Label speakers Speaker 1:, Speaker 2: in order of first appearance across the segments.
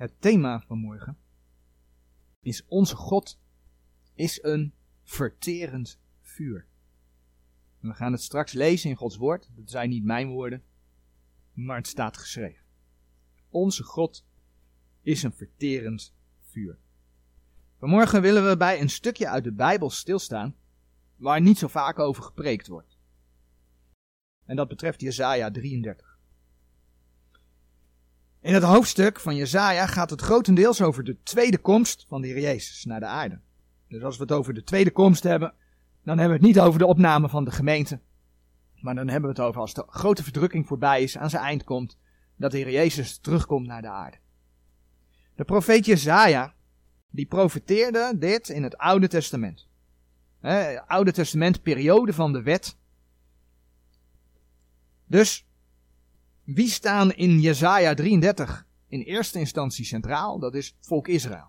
Speaker 1: Het thema van morgen is onze God is een verterend vuur. We gaan het straks lezen in Gods woord. Dat zijn niet mijn woorden, maar het staat geschreven. Onze God is een verterend vuur. Vanmorgen willen we bij een stukje uit de Bijbel stilstaan waar niet zo vaak over gepreekt wordt. En dat betreft Jesaja 33. In het hoofdstuk van Jesaja gaat het grotendeels over de tweede komst van de Heer Jezus naar de aarde. Dus als we het over de tweede komst hebben, dan hebben we het niet over de opname van de gemeente. Maar dan hebben we het over als de grote verdrukking voorbij is, aan zijn eind komt, dat de Heer Jezus terugkomt naar de aarde. De profeet Jezaja, die profeteerde dit in het Oude Testament. Oude Testament, periode van de wet. Dus, wie staan in Jezaja 33 in eerste instantie centraal? Dat is volk Israël.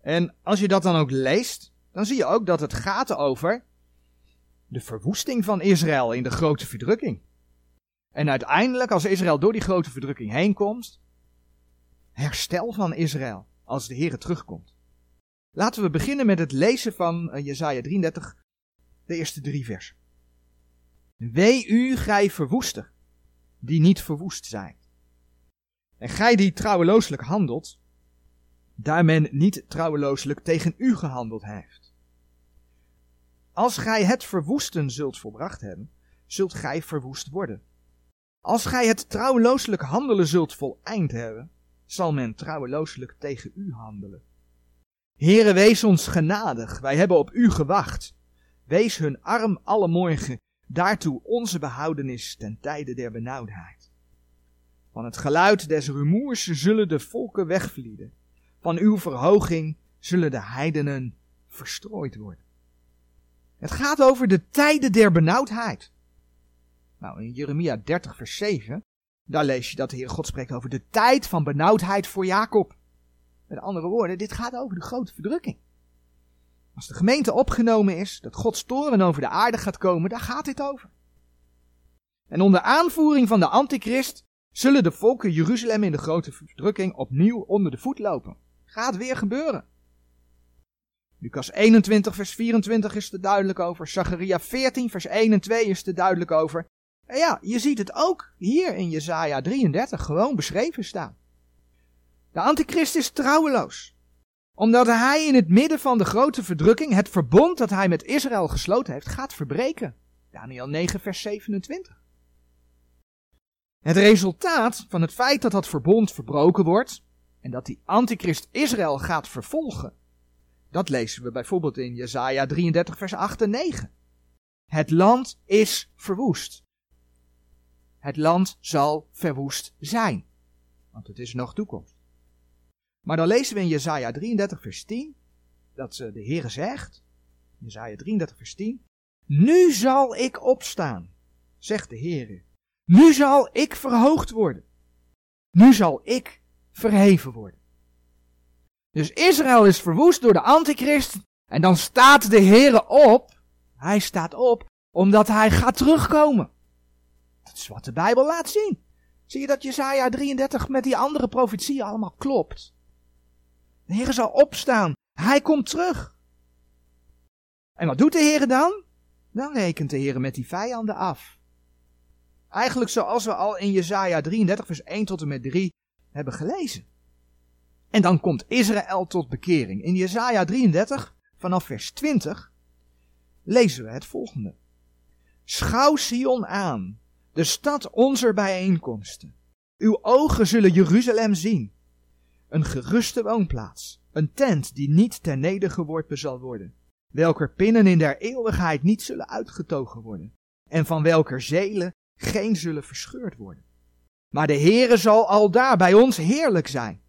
Speaker 1: En als je dat dan ook leest, dan zie je ook dat het gaat over de verwoesting van Israël in de grote verdrukking. En uiteindelijk, als Israël door die grote verdrukking heen komt, herstel van Israël als de Heer terugkomt. Laten we beginnen met het lezen van uh, Jesaja 33, de eerste drie versen. Wee u, gij verwoester, die niet verwoest zijn. En gij die trouwelooselijk handelt, daar men niet trouwelooselijk tegen u gehandeld heeft. Als gij het verwoesten zult volbracht hebben, zult gij verwoest worden. Als gij het trouwelooselijk handelen zult voleind hebben, zal men trouwelooselijk tegen u handelen. Heere, wees ons genadig, wij hebben op u gewacht. Wees hun arm alle morgen, daartoe onze behoudenis ten tijde der benauwdheid. Van het geluid des rumoers zullen de volken wegvlieden. Van uw verhoging zullen de heidenen verstrooid worden. Het gaat over de tijden der benauwdheid. Nou, in Jeremia 30, vers 7, daar lees je dat de Heer God spreekt over de tijd van benauwdheid voor Jacob. Met andere woorden, dit gaat over de grote verdrukking. Als de gemeente opgenomen is, dat Gods toren over de aarde gaat komen, daar gaat dit over. En onder aanvoering van de antichrist zullen de volken Jeruzalem in de grote verdrukking opnieuw onder de voet lopen. Gaat weer gebeuren. Lucas 21 vers 24 is er duidelijk over. Zacharia 14 vers 1 en 2 is er duidelijk over. En ja, je ziet het ook hier in Jesaja 33 gewoon beschreven staan. De antichrist is trouweloos. Omdat hij in het midden van de grote verdrukking het verbond dat hij met Israël gesloten heeft gaat verbreken. Daniel 9 vers 27. Het resultaat van het feit dat dat verbond verbroken wordt en dat die antichrist Israël gaat vervolgen, dat lezen we bijvoorbeeld in Jesaja 33 vers 8 en 9. Het land is verwoest. Het land zal verwoest zijn, want het is nog toekomst. Maar dan lezen we in Jesaja 33 vers 10 dat de Heere zegt, Jesaja 33 vers 10, Nu zal ik opstaan, zegt de Heere. Nu zal ik verhoogd worden. Nu zal ik verheven worden. Dus Israël is verwoest door de antichrist. En dan staat de Heere op. Hij staat op omdat hij gaat terugkomen. Dat is wat de Bijbel laat zien. Zie je dat Jesaja 33 met die andere profetieën allemaal klopt? De Heere zal opstaan. Hij komt terug. En wat doet de Heere dan? Dan rekent de Heere met die vijanden af. Eigenlijk zoals we al in Jesaja 33 vers 1 tot en met 3 hebben gelezen. En dan komt Israël tot bekering. In Jesaja 33 vanaf vers 20 lezen we het volgende. Schouw Sion aan, de stad onze bijeenkomsten. Uw ogen zullen Jeruzalem zien. Een geruste woonplaats, een tent die niet ter nedergeworpen zal worden, welker pinnen in der eeuwigheid niet zullen uitgetogen worden, en van welker zelen geen zullen verscheurd worden. Maar de Heere zal al daar bij ons heerlijk zijn.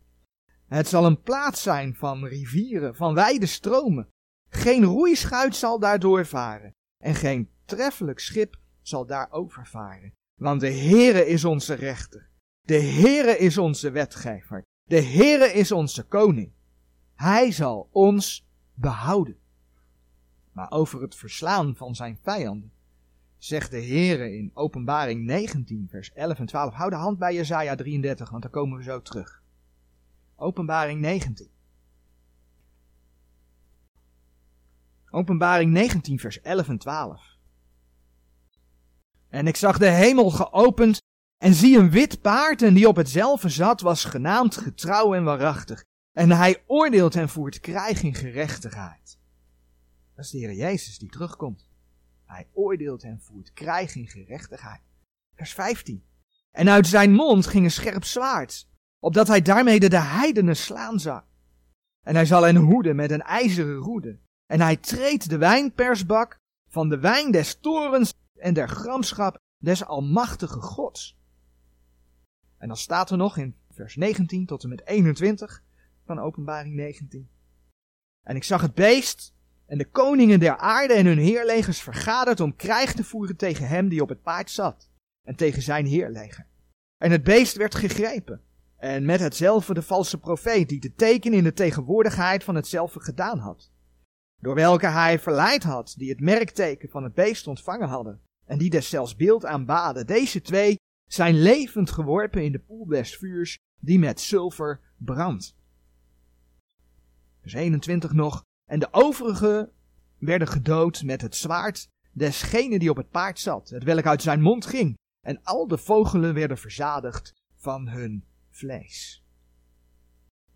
Speaker 1: Het zal een plaats zijn van rivieren, van wijde stromen. Geen roeischuit zal daar doorvaren en geen treffelijk schip zal daar overvaren. Want de Heere is onze rechter. De Heere is onze wetgever. De Heere is onze koning. Hij zal ons behouden. Maar over het verslaan van zijn vijanden zegt de Heere in Openbaring 19, vers 11 en 12. Hou de hand bij Jezaja 33, want daar komen we zo terug. Openbaring 19. Openbaring 19, vers 11 en 12. En ik zag de hemel geopend en zie een wit paard en die op hetzelfde zat was genaamd getrouw en waarachtig. En hij oordeelt en voert krijg in gerechtigheid. Dat is de Heer Jezus die terugkomt. Hij oordeelt en voert krijg in gerechtigheid. Vers 15. En uit zijn mond ging een scherp zwaard, opdat hij daarmee de heidenen slaan zou. En hij zal hen hoeden met een ijzeren roede. En hij treedt de wijnpersbak van de wijn des torens en der gramschap des almachtige gods. En dan staat er nog in vers 19 tot en met 21 van openbaring 19. En ik zag het beest en de koningen der aarde en hun heerlegers vergaderd om krijg te voeren tegen hem die op het paard zat en tegen zijn heerleger. En het beest werd gegrepen en met hetzelfde de valse profeet die de teken in de tegenwoordigheid van hetzelfde gedaan had. Door welke hij verleid had die het merkteken van het beest ontvangen hadden en die deszelfs beeld aanbaden. Deze twee zijn levend geworpen in de poel des vuurs die met zilver brandt. Vers 21 nog. En de overigen werden gedood met het zwaard desgene die op het paard zat, het welk uit zijn mond ging. En al de vogelen werden verzadigd van hun vlees.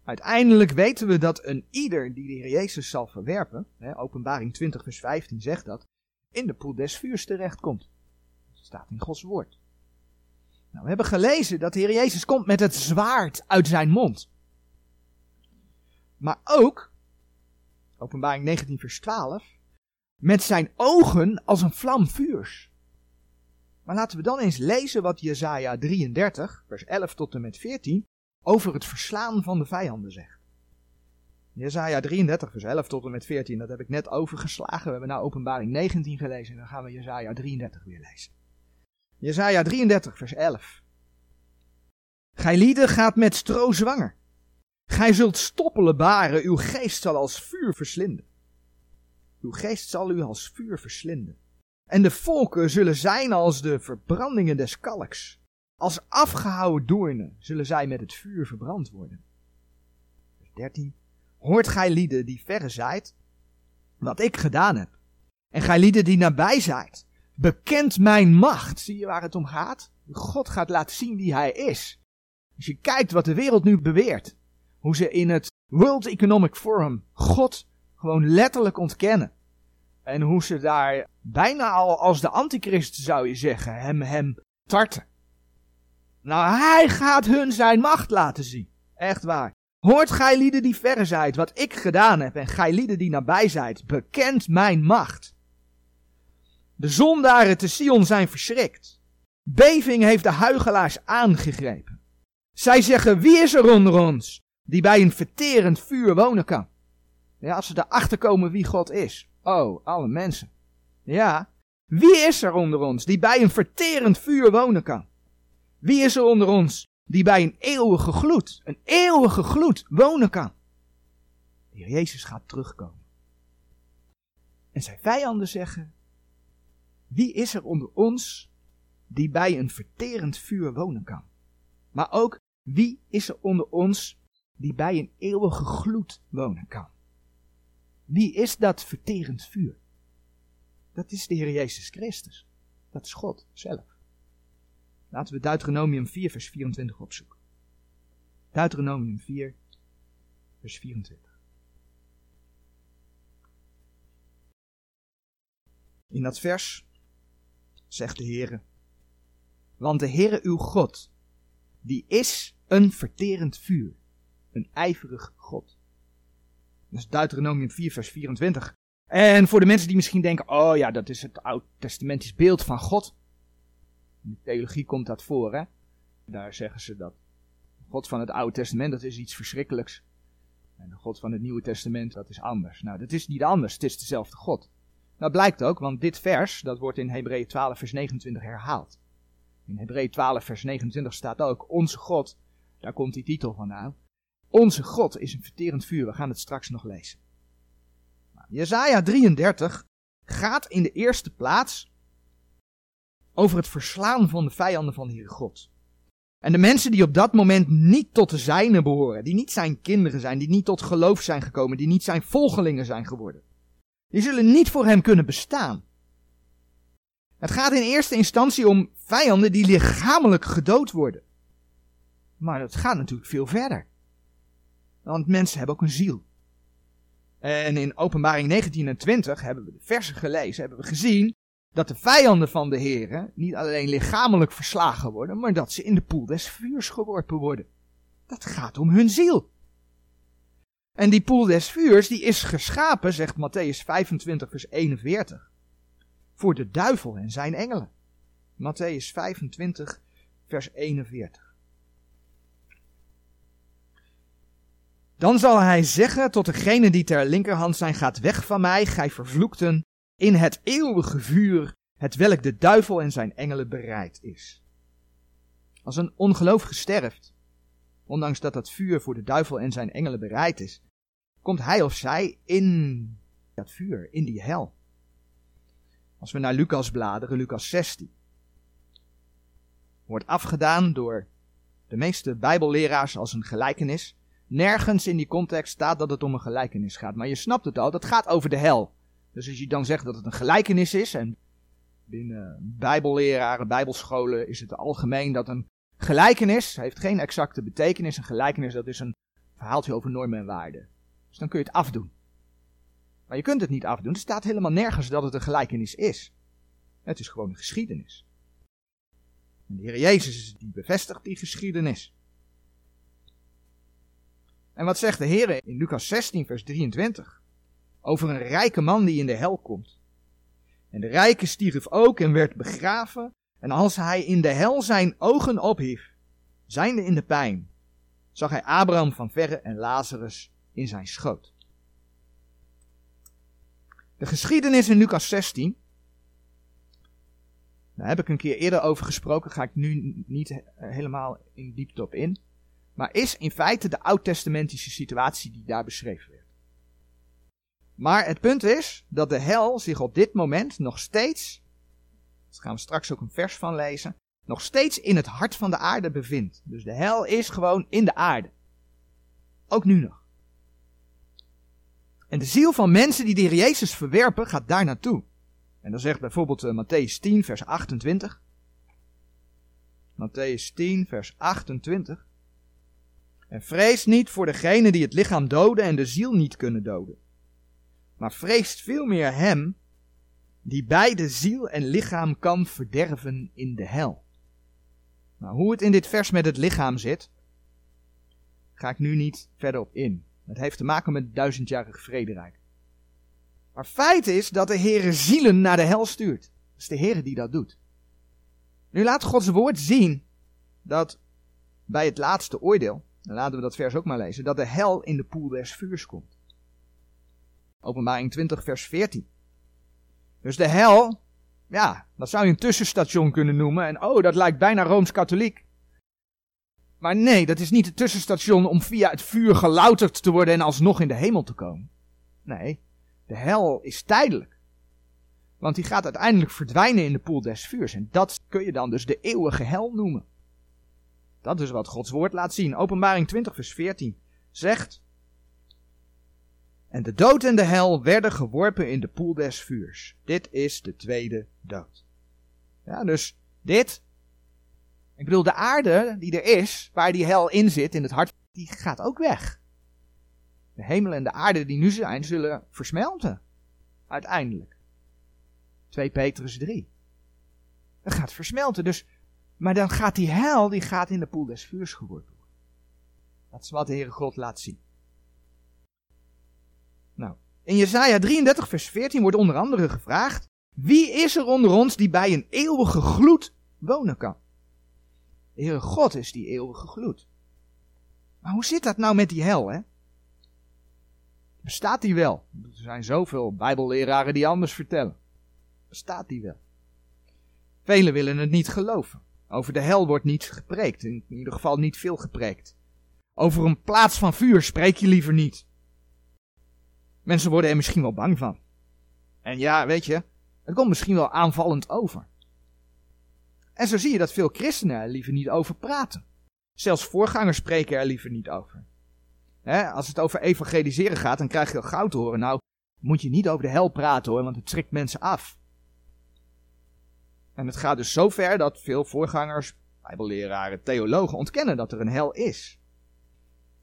Speaker 1: Uiteindelijk weten we dat een ieder die de Heer Jezus zal verwerpen, hè, openbaring 20 vers 15 zegt dat, in de poel des vuurs terechtkomt. Dat staat in Gods woord. Nou, we hebben gelezen dat de Heer Jezus komt met het zwaard uit zijn mond. Maar ook, openbaring 19 vers 12, met zijn ogen als een vlam vuurs. Maar laten we dan eens lezen wat Jesaja 33, vers 11 tot en met 14, over het verslaan van de vijanden zegt. Jesaja 33, vers 11 tot en met 14, dat heb ik net overgeslagen. We hebben nou openbaring 19 gelezen en dan gaan we Jesaja 33 weer lezen. Jesaja 33, vers 11. Gij lieden gaat met stro zwanger. Gij zult stoppelen baren, uw geest zal als vuur verslinden. Uw geest zal u als vuur verslinden. En de volken zullen zijn als de verbrandingen des kalks. Als afgehouwen doornen zullen zij met het vuur verbrand worden. Vers 13. Hoort gij lieden die verre zijt, wat ik gedaan heb. En gij lieden die nabij zijt, bekent mijn macht. Zie je waar het om gaat? God gaat laten zien wie hij is. Als je kijkt wat de wereld nu beweert, hoe ze in het World Economic Forum God gewoon letterlijk ontkennen. En hoe ze daar bijna al als de antichrist zou je zeggen, hem, hem tarten. Nou, hij gaat hun zijn macht laten zien. Echt waar. Hoort gij lieden die verre zijt, wat ik gedaan heb, en gij lieden die nabij zijt, bekent mijn macht. De zondaren te Sion zijn verschrikt. Beving heeft de huigelaars aangegrepen. Zij zeggen, wie is er onder ons, die bij een verterend vuur wonen kan? Ja, als ze erachter komen wie God is. Oh, alle mensen. Ja, wie is er onder ons, die bij een verterend vuur wonen kan? Wie is er onder ons die bij een eeuwige gloed, een eeuwige gloed wonen kan? De Jezus gaat terugkomen. En zijn vijanden zeggen, wie is er onder ons die bij een verterend vuur wonen kan? Maar ook, wie is er onder ons die bij een eeuwige gloed wonen kan? Wie is dat verterend vuur? Dat is de Heer Jezus Christus. Dat is God zelf. Laten we Deuteronomium 4, vers 24 opzoeken. Deuteronomium 4, vers 24. In dat vers zegt de Heere, want de Heere uw God, die is een verterend vuur, een ijverig God. Dat is Deuteronomium 4, vers 24. En voor de mensen die misschien denken, oh ja, dat is het oud-testamentisch beeld van God. In de theologie komt dat voor, hè. Daar zeggen ze dat. God van het Oude Testament, dat is iets verschrikkelijks. En de God van het Nieuwe Testament, dat is anders. Nou, dat is niet anders, het is dezelfde God. Dat blijkt ook, want dit vers, dat wordt in Hebreeën 12 vers 29 herhaald. In Hebreeën 12 vers 29 staat ook, onze God, daar komt die titel vandaan. Onze God is een verterend vuur, we gaan het straks nog lezen. Jezaja 33 gaat in de eerste plaats over het verslaan van de vijanden van de Heere God. En de mensen die op dat moment niet tot de zijne behoren, die niet zijn kinderen zijn, die niet tot geloof zijn gekomen, die niet zijn volgelingen zijn geworden, die zullen niet voor hem kunnen bestaan. Het gaat in eerste instantie om vijanden die lichamelijk gedood worden. Maar het gaat natuurlijk veel verder. Want mensen hebben ook een ziel. En in openbaring 19 en 20 hebben we de versen gelezen, hebben we gezien dat de vijanden van de Heeren niet alleen lichamelijk verslagen worden, maar dat ze in de poel des vuurs geworpen worden. Dat gaat om hun ziel. En die poel des vuurs, die is geschapen, zegt Matthäus 25 vers 41, voor de duivel en zijn engelen. Matthäus 25 vers 41. Dan zal hij zeggen tot degene die ter linkerhand zijn, gaat weg van mij, gij vervloekten, in het eeuwige vuur, het welk de duivel en zijn engelen bereid is. Als een ongelovige sterft, ondanks dat dat vuur voor de duivel en zijn engelen bereid is, komt hij of zij in dat vuur, in die hel. Als we naar Lucas bladeren, Lucas 16, wordt afgedaan door de meeste bijbelleraars als een gelijkenis. Nergens in die context staat dat het om een gelijkenis gaat, maar je snapt het al, dat gaat over de hel. Dus als je dan zegt dat het een gelijkenis is, en binnen bijbelleraren, bijbelscholen is het algemeen dat een gelijkenis heeft geen exacte betekenis. Een gelijkenis dat is een verhaaltje over normen en waarden. Dus dan kun je het afdoen. Maar je kunt het niet afdoen. Er staat helemaal nergens dat het een gelijkenis is. Het is gewoon een geschiedenis. En de Heer Jezus die bevestigt die geschiedenis. En wat zegt de Heer in Lucas 16, vers 23? Over een rijke man die in de hel komt. En de rijke stierf ook en werd begraven. En als hij in de hel zijn ogen ophief, zijnde in de pijn, zag hij Abraham van verre en Lazarus in zijn schoot. De geschiedenis in Lucas 16, daar heb ik een keer eerder over gesproken, ga ik nu niet helemaal in diepte op in, maar is in feite de oud-testamentische situatie die daar beschreven werd. Maar het punt is dat de hel zich op dit moment nog steeds, daar gaan we straks ook een vers van lezen, nog steeds in het hart van de aarde bevindt. Dus de hel is gewoon in de aarde. Ook nu nog. En de ziel van mensen die de Jezus verwerpen gaat daar naartoe. En dan zegt bijvoorbeeld uh, Matthäus 10 vers 28. Matthäus 10 vers 28. En vrees niet voor degene die het lichaam doden en de ziel niet kunnen doden maar vreest veel meer hem die beide ziel en lichaam kan verderven in de hel. Nou, hoe het in dit vers met het lichaam zit, ga ik nu niet verder op in. Het heeft te maken met het duizendjarig vrederijk. Maar feit is dat de Heere zielen naar de hel stuurt. Het is de Heere die dat doet. Nu laat Gods woord zien dat bij het laatste oordeel, dan laten we dat vers ook maar lezen, dat de hel in de poel des vuurs komt. Openbaring 20, vers 14. Dus de hel, ja, dat zou je een tussenstation kunnen noemen. En oh, dat lijkt bijna rooms-katholiek. Maar nee, dat is niet het tussenstation om via het vuur gelouterd te worden en alsnog in de hemel te komen. Nee, de hel is tijdelijk. Want die gaat uiteindelijk verdwijnen in de poel des vuurs. En dat kun je dan dus de eeuwige hel noemen. Dat is wat Gods woord laat zien. Openbaring 20, vers 14 zegt: en de dood en de hel werden geworpen in de poel des vuurs. Dit is de tweede dood. Ja, dus dit. Ik bedoel, de aarde die er is, waar die hel in zit, in het hart, die gaat ook weg. De hemel en de aarde die nu zijn, zullen versmelten. Uiteindelijk. 2 Petrus 3. Dat gaat versmelten. Dus, maar dan gaat die hel, die gaat in de poel des vuurs geworpen worden. Dat is wat de Heere God laat zien. In Jesaja 33 vers 14 wordt onder andere gevraagd, wie is er onder ons die bij een eeuwige gloed wonen kan? De Heere God is die eeuwige gloed. Maar hoe zit dat nou met die hel, hè? Bestaat die wel? Er zijn zoveel bijbelleraren die anders vertellen. Bestaat die wel? Velen willen het niet geloven. Over de hel wordt niet gepreekt, in ieder geval niet veel gepreekt. Over een plaats van vuur spreek je liever niet. Mensen worden er misschien wel bang van. En ja, weet je, het komt misschien wel aanvallend over. En zo zie je dat veel christenen er liever niet over praten. Zelfs voorgangers spreken er liever niet over. als het over evangeliseren gaat, dan krijg je al gauw te horen. Nou, moet je niet over de hel praten hoor, want het trekt mensen af. En het gaat dus zo ver dat veel voorgangers, bijbelleraren, theologen ontkennen dat er een hel is.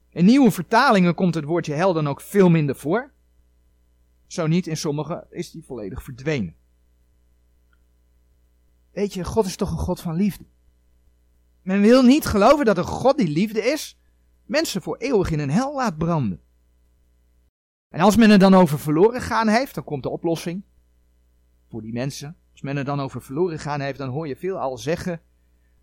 Speaker 1: In nieuwe vertalingen komt het woordje hel dan ook veel minder voor. Zo niet, in sommige is die volledig verdwenen. Weet je, God is toch een God van liefde. Men wil niet geloven dat een God die liefde is, mensen voor eeuwig in een hel laat branden. En als men er dan over verloren gaan heeft, dan komt de oplossing voor die mensen. Als men er dan over verloren gaan heeft, dan hoor je veel al zeggen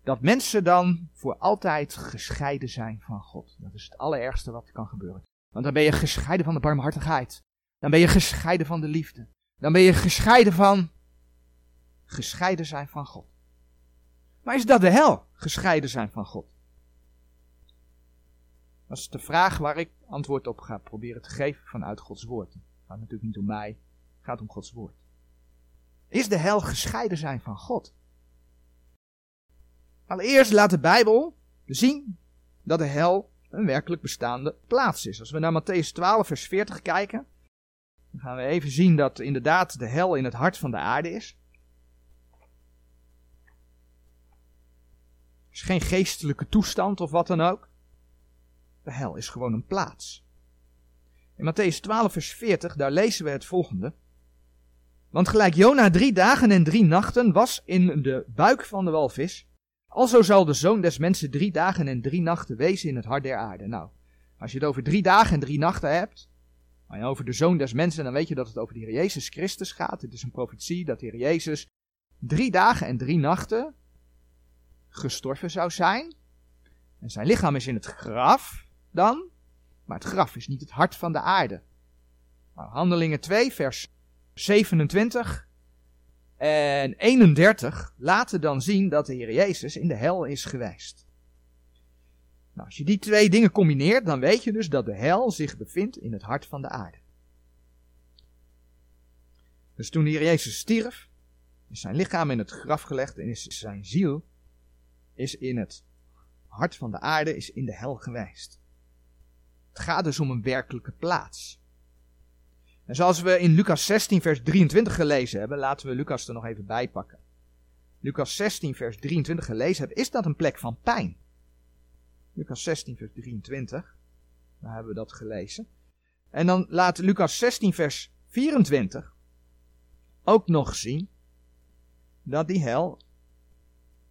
Speaker 1: dat mensen dan voor altijd gescheiden zijn van God. Dat is het allerergste wat kan gebeuren. Want dan ben je gescheiden van de barmhartigheid. Dan ben je gescheiden van de liefde. Dan ben je gescheiden van. gescheiden zijn van God. Maar is dat de hel? Gescheiden zijn van God. Dat is de vraag waar ik antwoord op ga proberen te geven vanuit Gods woord. Het gaat natuurlijk niet om mij, het gaat om Gods woord. Is de hel gescheiden zijn van God? Allereerst laat de Bijbel zien dat de hel een werkelijk bestaande plaats is. Als we naar Matthäus 12, vers 40 kijken, dan gaan we even zien dat inderdaad de hel in het hart van de aarde is. Het is geen geestelijke toestand of wat dan ook. De hel is gewoon een plaats. In Matthäus 12, vers 40, daar lezen we het volgende. Want gelijk Jona drie dagen en drie nachten was in de buik van de walvis, alzo zal de zoon des mensen drie dagen en drie nachten wezen in het hart der aarde. Nou, als je het over drie dagen en drie nachten hebt, en over de zoon des mensen, dan weet je dat het over de Heer Jezus Christus gaat. Het is een profetie dat de Heer Jezus drie dagen en drie nachten gestorven zou zijn. En zijn lichaam is in het graf dan, maar het graf is niet het hart van de aarde. Nou, handelingen 2, vers 27 en 31 laten dan zien dat de Heer Jezus in de hel is geweest. Nou, als je die twee dingen combineert, dan weet je dus dat de hel zich bevindt in het hart van de aarde. Dus toen de Heer Jezus stierf, is zijn lichaam in het graf gelegd en is zijn ziel is in het hart van de aarde, is in de hel geweest. Het gaat dus om een werkelijke plaats. En zoals we in Lucas 16, vers 23 gelezen hebben, laten we Lucas er nog even bij pakken. Lucas 16, vers 23 gelezen hebben, is dat een plek van pijn. Lucas 16, vers 23. Daar hebben we dat gelezen. En dan laat Lucas 16, vers 24 ook nog zien dat die hel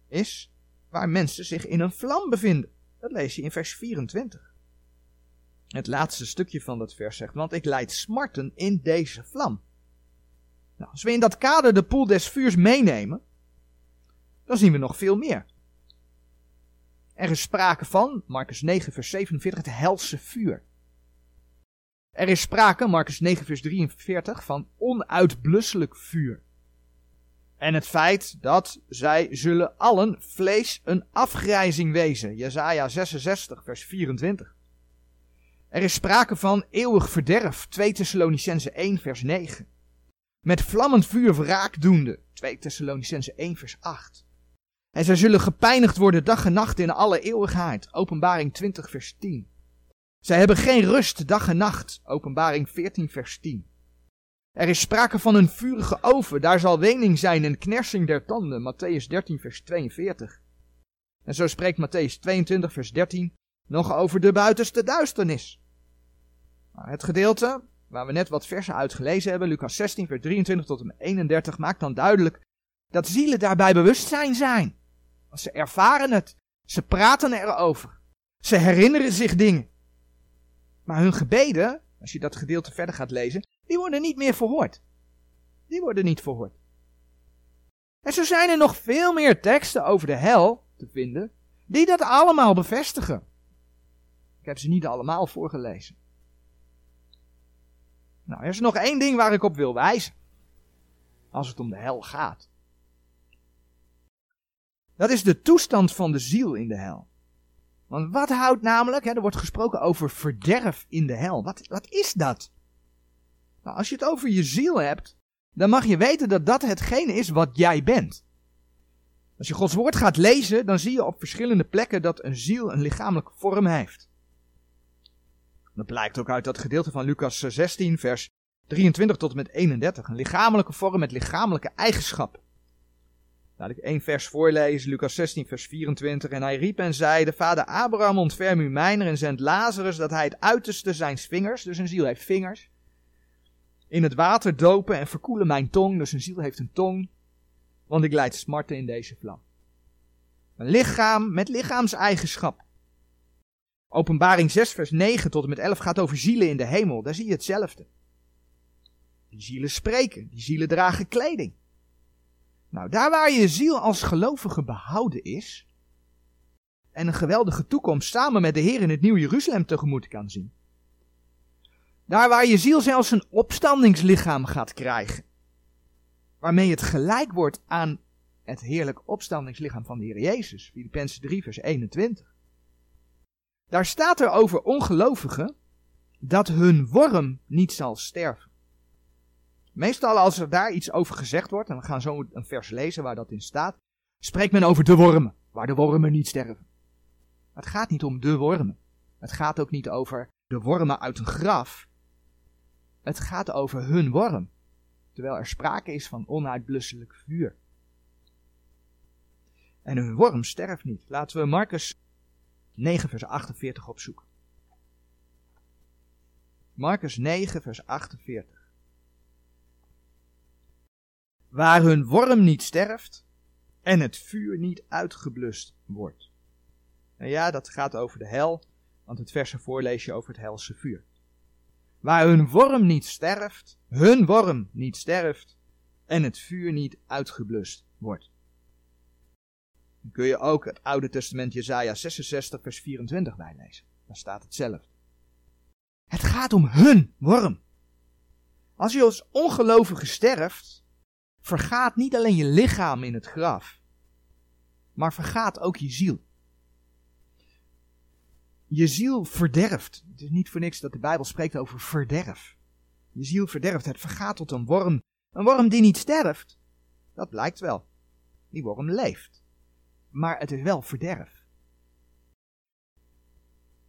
Speaker 1: is waar mensen zich in een vlam bevinden. Dat lees je in vers 24. Het laatste stukje van dat vers zegt, want ik leid smarten in deze vlam. Nou, als we in dat kader de poel des vuurs meenemen, dan zien we nog veel meer. Er is sprake van, Marcus 9, vers 47, het helse vuur. Er is sprake, Marcus 9, vers 43, van onuitblusselijk vuur. En het feit dat zij zullen allen vlees een afgrijzing wezen. Jezaja 66, vers 24. Er is sprake van eeuwig verderf. 2 Thessalonicense 1, vers 9. Met vlammend vuur wraak doende. 2 Thessalonicense 1, vers 8. En zij zullen gepijnigd worden dag en nacht in alle eeuwigheid. Openbaring 20 vers 10. Zij hebben geen rust dag en nacht. Openbaring 14 vers 10. Er is sprake van een vurige oven. Daar zal wening zijn en knersing der tanden. Matthäus 13 vers 42. En zo spreekt Matthäus 22 vers 13 nog over de buitenste duisternis. Nou, het gedeelte waar we net wat versen uitgelezen hebben, Lucas 16 vers 23 tot en met 31, maakt dan duidelijk dat zielen daarbij bewustzijn zijn. Ze ervaren het. Ze praten erover. Ze herinneren zich dingen. Maar hun gebeden, als je dat gedeelte verder gaat lezen, die worden niet meer verhoord. Die worden niet verhoord. En zo zijn er nog veel meer teksten over de hel te vinden, die dat allemaal bevestigen. Ik heb ze niet allemaal voorgelezen. Nou, er is nog één ding waar ik op wil wijzen. Als het om de hel gaat. Dat is de toestand van de ziel in de hel. Want wat houdt namelijk, hè, er wordt gesproken over verderf in de hel. Wat, wat is dat? Nou, als je het over je ziel hebt, dan mag je weten dat dat hetgene is wat jij bent. Als je Gods woord gaat lezen, dan zie je op verschillende plekken dat een ziel een lichamelijke vorm heeft. Dat blijkt ook uit dat gedeelte van Lucas 16, vers 23 tot en met 31. Een lichamelijke vorm met lichamelijke eigenschappen. Laat ik één vers voorlezen, Lucas 16, vers 24. En hij riep en zei, de vader Abraham ontferm u mijner en zendt Lazarus dat hij het uiterste zijn vingers, dus een ziel heeft vingers, in het water dopen en verkoelen mijn tong, dus een ziel heeft een tong, want ik leid smarten in deze vlam. Een lichaam met lichaamseigenschap. Openbaring 6, vers 9 tot en met 11 gaat over zielen in de hemel. Daar zie je hetzelfde. Die zielen spreken, die zielen dragen kleding. Nou, daar waar je ziel als gelovige behouden is, en een geweldige toekomst samen met de Heer in het Nieuw Jeruzalem tegemoet kan zien. Daar waar je ziel zelfs een opstandingslichaam gaat krijgen, waarmee het gelijk wordt aan het heerlijk opstandingslichaam van de Heer Jezus, Filippenzen 3 vers 21. Daar staat er over ongelovigen dat hun worm niet zal sterven. Meestal als er daar iets over gezegd wordt, en we gaan zo een vers lezen waar dat in staat, spreekt men over de wormen, waar de wormen niet sterven. Het gaat niet om de wormen. Het gaat ook niet over de wormen uit een graf. Het gaat over hun worm, terwijl er sprake is van onuitblusselijk vuur. En hun worm sterft niet. Laten we Marcus 9, vers 48 opzoeken. Marcus 9, vers 48. Waar hun worm niet sterft en het vuur niet uitgeblust wordt. En ja, dat gaat over de hel, want het vers ervoor lees je over het helse vuur. Waar hun worm niet sterft, hun worm niet sterft en het vuur niet uitgeblust wordt. Dan kun je ook het Oude Testament Jesaja 66 vers 24 bijlezen. Daar staat hetzelfde. Het gaat om hun worm. Als je als ongelovige sterft, vergaat niet alleen je lichaam in het graf, maar vergaat ook je ziel. Je ziel verderft. Het is niet voor niks dat de Bijbel spreekt over verderf. Je ziel verderft, het vergaat tot een worm. Een worm die niet sterft, dat blijkt wel. Die worm leeft maar het is wel verderf.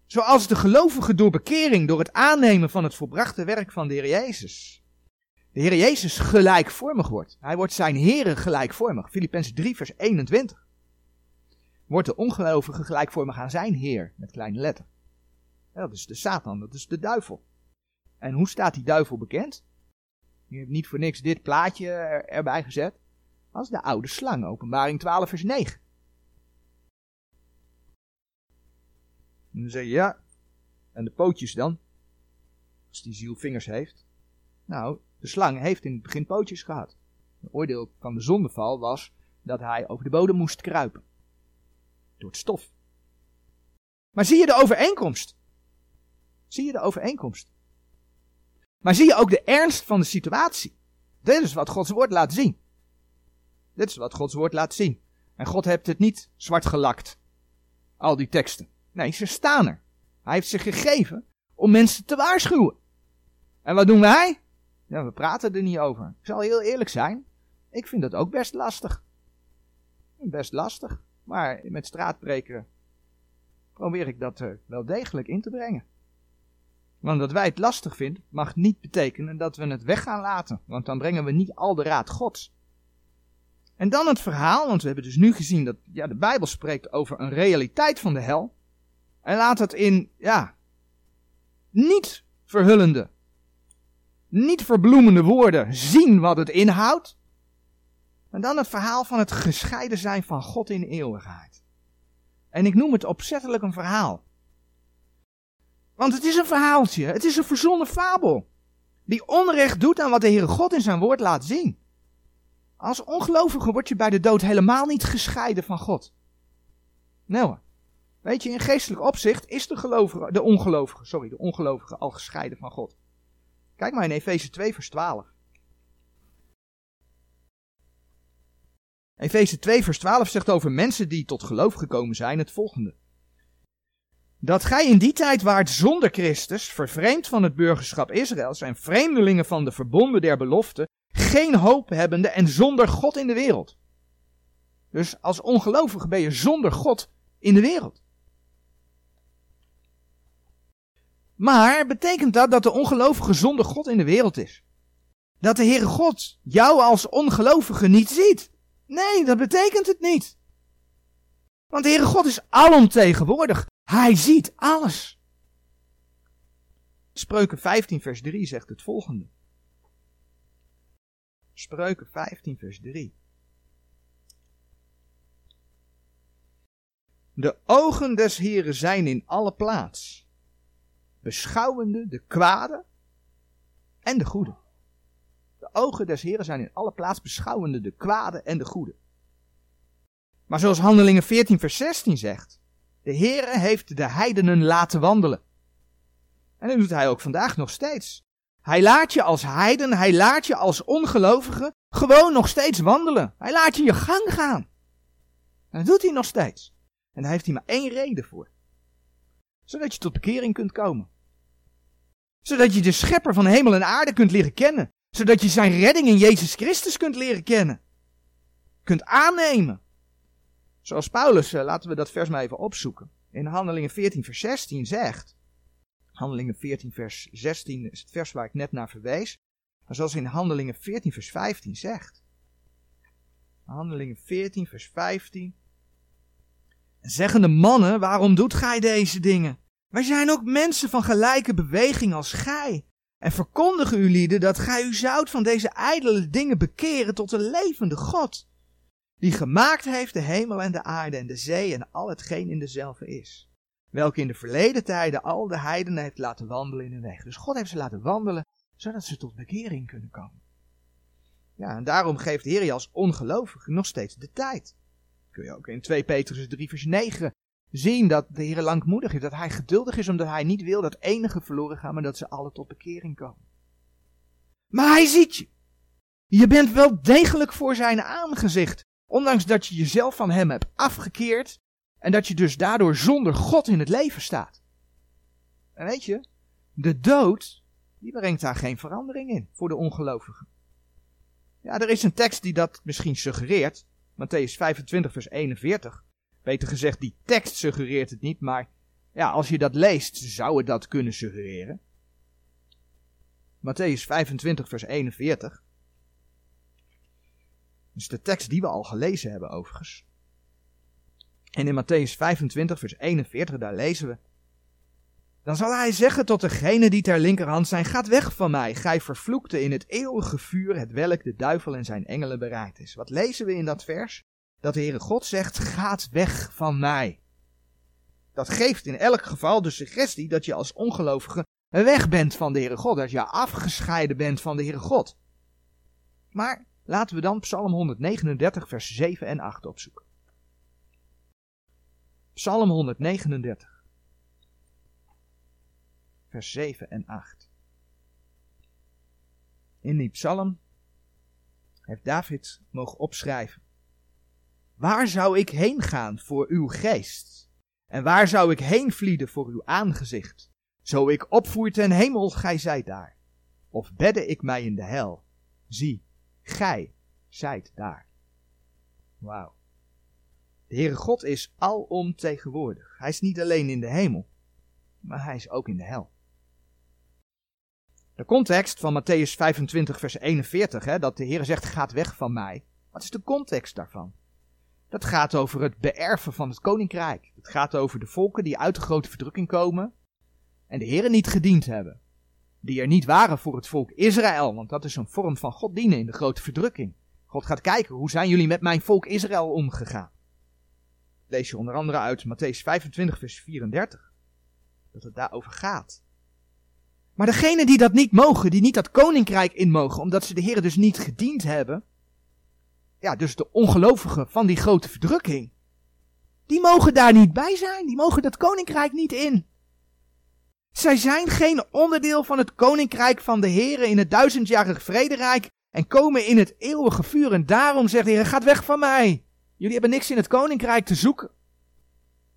Speaker 1: Zoals de gelovige door bekering, door het aannemen van het volbrachte werk van de Heer Jezus, de Heer Jezus gelijkvormig wordt. Hij wordt zijn Heer gelijkvormig. Filippenzen 3 vers 21. Wordt de ongelovige gelijkvormig aan zijn Heer, met kleine letter. Dat is de Satan, dat is de duivel. En hoe staat die duivel bekend? Je hebt niet voor niks dit plaatje erbij gezet. Als de oude slang, openbaring 12 vers 9. En dan zeg je, ja, en de pootjes dan? Als die ziel vingers heeft. Nou, de slang heeft in het begin pootjes gehad. Het oordeel van de zondeval was dat hij over de bodem moest kruipen. Door het stof. Maar zie je de overeenkomst? Zie je de overeenkomst? Maar zie je ook de ernst van de situatie? Dit is wat Gods woord laat zien. Dit is wat Gods woord laat zien. En God heeft het niet zwart gelakt. Al die teksten. Nee, ze staan er. Hij heeft ze gegeven om mensen te waarschuwen. En wat doen wij? Ja, we praten er niet over. Ik zal heel eerlijk zijn. Ik vind dat ook best lastig. Best lastig. Maar met straatbreken probeer ik dat er wel degelijk in te brengen. Want dat wij het lastig vinden, mag niet betekenen dat we het weg gaan laten. Want dan brengen we niet al de raad Gods. En dan het verhaal, want we hebben dus nu gezien dat ja, de Bijbel spreekt over een realiteit van de hel. En laat het in, ja, niet verhullende, niet verbloemende woorden zien wat het inhoudt. En dan het verhaal van het gescheiden zijn van God in eeuwigheid. En ik noem het opzettelijk een verhaal. Want het is een verhaaltje, het is een verzonnen fabel. Die onrecht doet aan wat de Heere God in zijn woord laat zien. Als ongelovige word je bij de dood helemaal niet gescheiden van God. Hoor. Weet je, in geestelijk opzicht is de, gelovige, de ongelovige, sorry, de ongelovige al gescheiden van God. Kijk maar in Efeze 2 vers 12. Efeze 2 vers 12 zegt over mensen die tot geloof gekomen zijn het volgende. Dat gij in die tijd waart zonder Christus, vervreemd van het burgerschap Israëls en vreemdelingen van de verbonden der belofte, geen hoop hebbende en zonder God in de wereld. Dus als ongelovige ben je zonder God in de wereld. Maar betekent dat dat de ongelovige zonder God in de wereld is? Dat de Heere God jou als ongelovige niet ziet? Nee, dat betekent het niet. Want de Heere God is alomtegenwoordig. Hij ziet alles. Spreuken 15 vers 3 zegt het volgende. Spreuken 15 vers 3. De ogen des Heren zijn in alle plaats, beschouwende de kwade en de goede. De ogen des Heren zijn in alle plaats, beschouwende de kwade en de goede. Maar zoals Handelingen 14 vers 16 zegt, de Heere heeft de heidenen laten wandelen. En dat doet hij ook vandaag nog steeds. Hij laat je als heiden, hij laat je als ongelovige gewoon nog steeds wandelen. Hij laat je je gang gaan. En dat doet hij nog steeds. En daar heeft hij maar één reden voor. Zodat je tot bekering kunt komen. Zodat je de schepper van hemel en aarde kunt leren kennen. Zodat je zijn redding in Jezus Christus kunt leren kennen. Kunt aannemen. Zoals Paulus, eh, laten we dat vers maar even opzoeken. In Handelingen 14 vers 16 zegt. Handelingen 14 vers 16 is het vers waar ik net naar verwees. Maar zoals in Handelingen 14 vers 15 zegt. Handelingen 14 vers 15. Zeggen de mannen, waarom doet gij deze dingen? Wij zijn ook mensen van gelijke beweging als gij. En verkondigen u lieden dat gij u zoudt van deze ijdele dingen bekeren tot de levende God. Die gemaakt heeft de hemel en de aarde en de zee en al hetgeen in dezelfde is. Welke in de verleden tijden al de heidenen heeft laten wandelen in hun weg. Dus God heeft ze laten wandelen, zodat ze tot bekering kunnen komen. Ja, en daarom geeft de Heer je als ongelovige nog steeds de tijd kun je ook in 2 Petrus 3 vers 9 zien dat de Heer langmoedig is, dat hij geduldig is omdat hij niet wil dat enige verloren gaan, maar dat ze alle tot bekering komen. Maar hij ziet je. Je bent wel degelijk voor zijn aangezicht, ondanks dat je jezelf van hem hebt afgekeerd en dat je dus daardoor zonder God in het leven staat. En weet je, de dood, die brengt daar geen verandering in voor de ongelovigen. Ja, er is een tekst die dat misschien suggereert, Matthäus 25, vers 41. Beter gezegd, die tekst suggereert het niet, maar ja, als je dat leest, zou het dat kunnen suggereren. Matthäus 25, vers 41. Dat is de tekst die we al gelezen hebben, overigens. En in Matthäus 25, vers 41, daar lezen we. Dan zal hij zeggen tot degene die ter linkerhand zijn, gaat weg van mij, gij vervloekte in het eeuwige vuur, het welk de duivel en zijn engelen bereid is. Wat lezen we in dat vers? Dat de Heere God zegt, gaat weg van mij. Dat geeft in elk geval de suggestie dat je als ongelovige weg bent van de Heere God, dat je afgescheiden bent van de Heere God. Maar laten we dan Psalm 139, vers 7 en 8 opzoeken. Psalm 139 vers 7 en 8. In die psalm heeft David mogen opschrijven. Waar zou ik heen gaan voor uw geest? En waar zou ik heen vlieden voor uw aangezicht? Zo ik opvoer ten hemel, gij zijt daar. Of bedde ik mij in de hel? Zie, gij zijt daar. Wauw. De Heere God is alomtegenwoordig. Hij is niet alleen in de hemel, maar hij is ook in de hel. De context van Matthäus 25, vers 41, hè, dat de Heer zegt: Gaat weg van mij. Wat is de context daarvan? Dat gaat over het beërven van het koninkrijk. Het gaat over de volken die uit de grote verdrukking komen en de Heer niet gediend hebben. Die er niet waren voor het volk Israël, want dat is een vorm van God dienen in de grote verdrukking. God gaat kijken, hoe zijn jullie met mijn volk Israël omgegaan? Lees je onder andere uit Matthäus 25, vers 34. Dat het daarover gaat. Maar degenen die dat niet mogen, die niet dat koninkrijk in mogen, omdat ze de Heer dus niet gediend hebben, ja, dus de ongelovigen van die grote verdrukking, die mogen daar niet bij zijn, die mogen dat koninkrijk niet in. Zij zijn geen onderdeel van het koninkrijk van de Heer in het duizendjarige vrederijk en komen in het eeuwige vuur. En daarom zegt de Heer, gaat weg van mij. Jullie hebben niks in het koninkrijk te zoeken.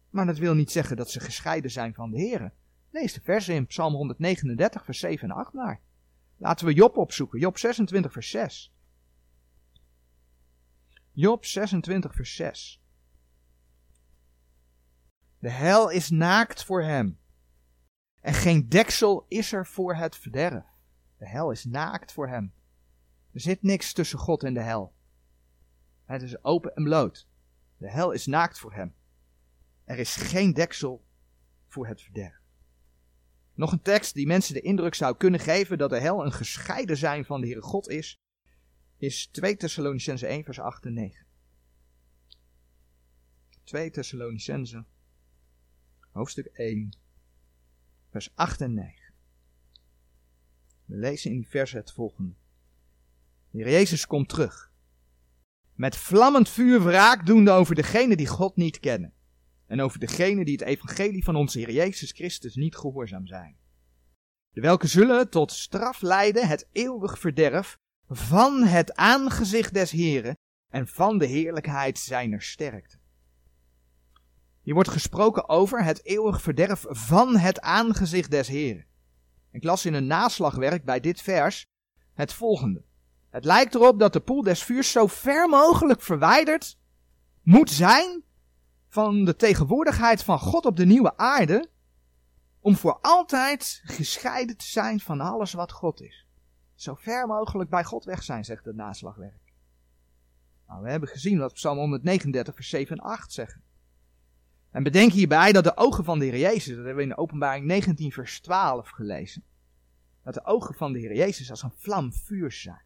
Speaker 1: Maar dat wil niet zeggen dat ze gescheiden zijn van de Heer. Lees de versen in Psalm 139, vers 7 en 8 maar. Laten we Job opzoeken. Job 26, vers 6. Job 26, vers 6. De hel is naakt voor hem. En geen deksel is er voor het verderf. De hel is naakt voor hem. Er zit niks tussen God en de hel. Het is open en bloot. De hel is naakt voor hem. Er is geen deksel voor het verderf. Nog een tekst die mensen de indruk zou kunnen geven dat de hel een gescheiden zijn van de Heere God is, is 2 Thessalonicense 1 vers 8 en 9. 2 Thessalonicense hoofdstuk 1 vers 8 en 9. We lezen in die versen het volgende. De Heer Jezus komt terug. Met vlammend vuur wraak doende over degenen die God niet kennen. En over degenen die het evangelie van onze Heer Jezus Christus niet gehoorzaam zijn. De welke zullen tot straf leiden het eeuwig verderf van het aangezicht des Heren en van de heerlijkheid zijner sterkte. Hier wordt gesproken over het eeuwig verderf van het aangezicht des Heren. Ik las in een naslagwerk bij dit vers het volgende. Het lijkt erop dat de poel des vuurs zo ver mogelijk verwijderd moet zijn van de tegenwoordigheid van God op de nieuwe aarde, om voor altijd gescheiden te zijn van alles wat God is. Zo ver mogelijk bij God weg zijn, zegt het naslagwerk. Nou, we hebben gezien wat Psalm 139, vers 7 en 8 zeggen. En bedenk hierbij dat de ogen van de Heer Jezus, dat hebben we in de openbaring 19 vers 12 gelezen, dat de ogen van de Heer Jezus als een vlam vuur zijn.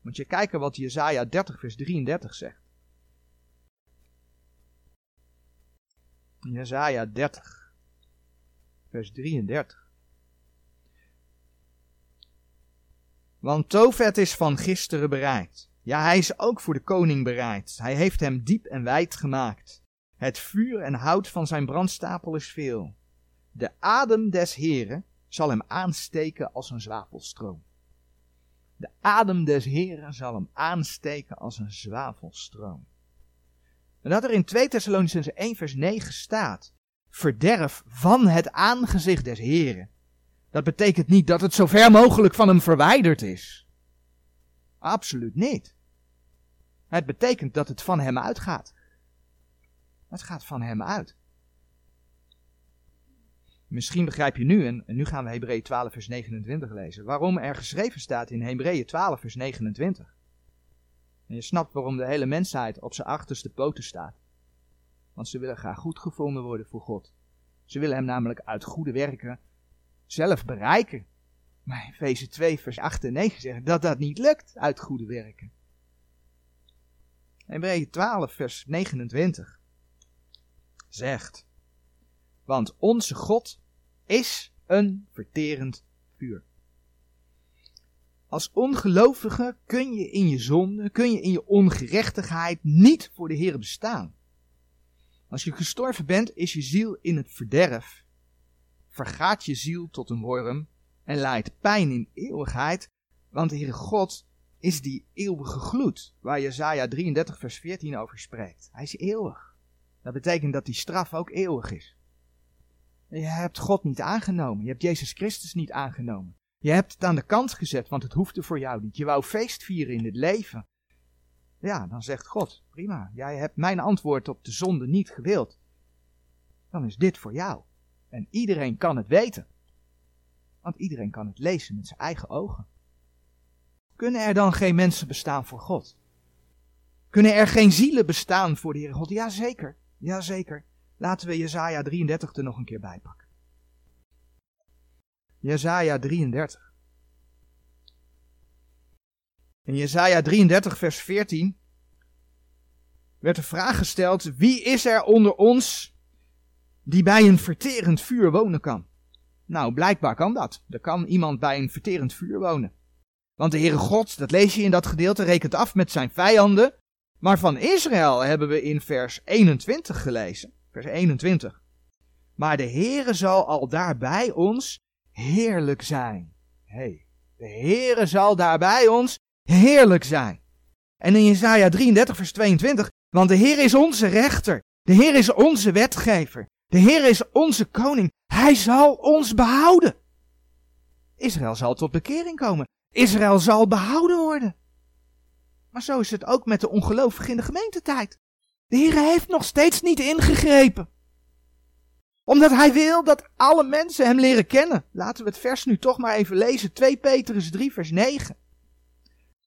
Speaker 1: Moet je kijken wat Jezaja 30 vers 33 zegt. Jezaja 30 vers 33. Want Tofet is van gisteren bereid. Ja, hij is ook voor de koning bereid. Hij heeft hem diep en wijd gemaakt. Het vuur en hout van zijn brandstapel is veel. De adem des Heren zal hem aansteken als een zwavelstroom. De adem des Heren zal hem aansteken als een zwavelstroom. En dat er in 2 Thessalonicense 1 vers 9 staat, verderf van het aangezicht des Heren. Dat betekent niet dat het zo ver mogelijk van hem verwijderd is. Absoluut niet. Het betekent dat het van hem uitgaat. Het gaat van hem uit. Misschien begrijp je nu, en, nu gaan we Hebreeën 12 vers 29 lezen, waarom er geschreven staat in Hebreeën 12 vers 29. En je snapt waarom de hele mensheid op zijn achterste poten staat. Want ze willen graag goed gevonden worden voor God. Ze willen hem namelijk uit goede werken zelf bereiken. Maar in Efeze 2 vers 8 en 9 zeggen dat dat niet lukt uit goede werken. Hebreeën 12 vers 29 zegt. Want onze God is een verterend vuur. Als ongelovige kun je in je zonde, kun je in je ongerechtigheid niet voor de Heer bestaan. Als je gestorven bent, is je ziel in het verderf. Vergaat je ziel tot een worm en leidt pijn in eeuwigheid, want de Heere God is die eeuwige gloed, waar Jezaja 33 vers 14 over spreekt. Hij is eeuwig. Dat betekent dat die straf ook eeuwig is. Je hebt God niet aangenomen. Je hebt Jezus Christus niet aangenomen. Je hebt het aan de kant gezet, want het hoefde voor jou niet. Je wou feest vieren in het leven. Ja, dan zegt God, prima, jij hebt mijn antwoord op de zonde niet gewild. Dan is dit voor jou. En iedereen kan het weten. Want iedereen kan het lezen met zijn eigen ogen. Kunnen er dan geen mensen bestaan voor God? Kunnen er geen zielen bestaan voor de Heere God? Jazeker, jazeker. Laten we Jezaja 33 er nog een keer bij pakken. Jezaja 33. In Jezaja 33 vers 14 werd de vraag gesteld, wie is er onder ons die bij een verterend vuur wonen kan? Nou, blijkbaar kan dat. Er kan iemand bij een verterend vuur wonen. Want de Heere God, dat lees je in dat gedeelte, rekent af met zijn vijanden. Maar van Israël hebben we in vers 21 gelezen vers 21. Maar de Heere zal al daarbij ons heerlijk zijn. hey, de Heere zal daarbij ons heerlijk zijn. En in Jesaja 33 vers 22, want de Heer is onze rechter, de Heer is onze wetgever, de Heer is onze koning, Hij zal ons behouden. Israël zal tot bekering komen, Israël zal behouden worden. Maar zo is het ook met de ongelovigen in de gemeentetijd. De Heer heeft nog steeds niet ingegrepen. Omdat Hij wil dat alle mensen Hem leren kennen. Laten we het vers nu toch maar even lezen. 2 Petrus 3 vers 9.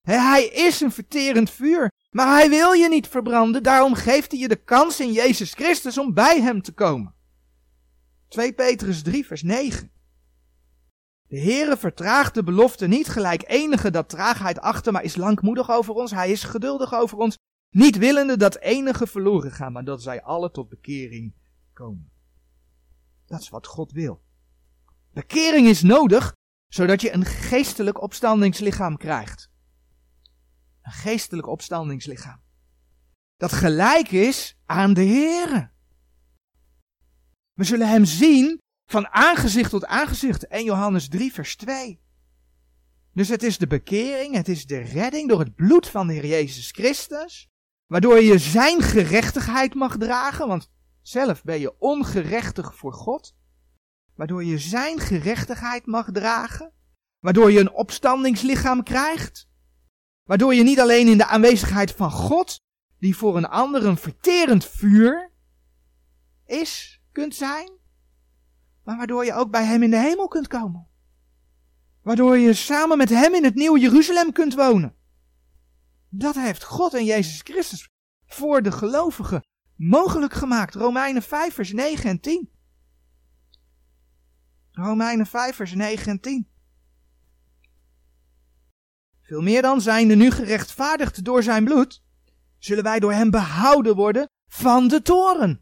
Speaker 1: Hij is een verterend vuur, maar Hij wil je niet verbranden. Daarom geeft Hij je de kans in Jezus Christus om bij Hem te komen. 2 Petrus 3 vers 9. De Heere vertraagt de belofte niet gelijk enige dat traagheid achter, maar is langmoedig over ons. Hij is geduldig over ons. Niet willende dat enige verloren gaan, maar dat zij alle tot bekering komen. Dat is wat God wil. Bekering is nodig, zodat je een geestelijk opstandingslichaam krijgt. Een geestelijk opstandingslichaam. Dat gelijk is aan de Heere. We zullen hem zien van aangezicht tot aangezicht. 1 Johannes 3, vers 2. Dus het is de bekering, het is de redding door het bloed van de Heer Jezus Christus. Waardoor je zijn gerechtigheid mag dragen, want zelf ben je ongerechtig voor God. Waardoor je zijn gerechtigheid mag dragen. Waardoor je een opstandingslichaam krijgt. Waardoor je niet alleen in de aanwezigheid van God, die voor een ander een verterend vuur is, kunt zijn maar waardoor je ook bij Hem in de hemel kunt komen. Waardoor je samen met Hem in het nieuwe Jeruzalem kunt wonen. Dat heeft God en Jezus Christus voor de gelovigen mogelijk gemaakt. Romeinen 5 vers 9 en 10. Romeinen 5 vers 9 en 10. Veel meer dan zijnde nu gerechtvaardigd door zijn bloed, zullen wij door hem behouden worden van de toren.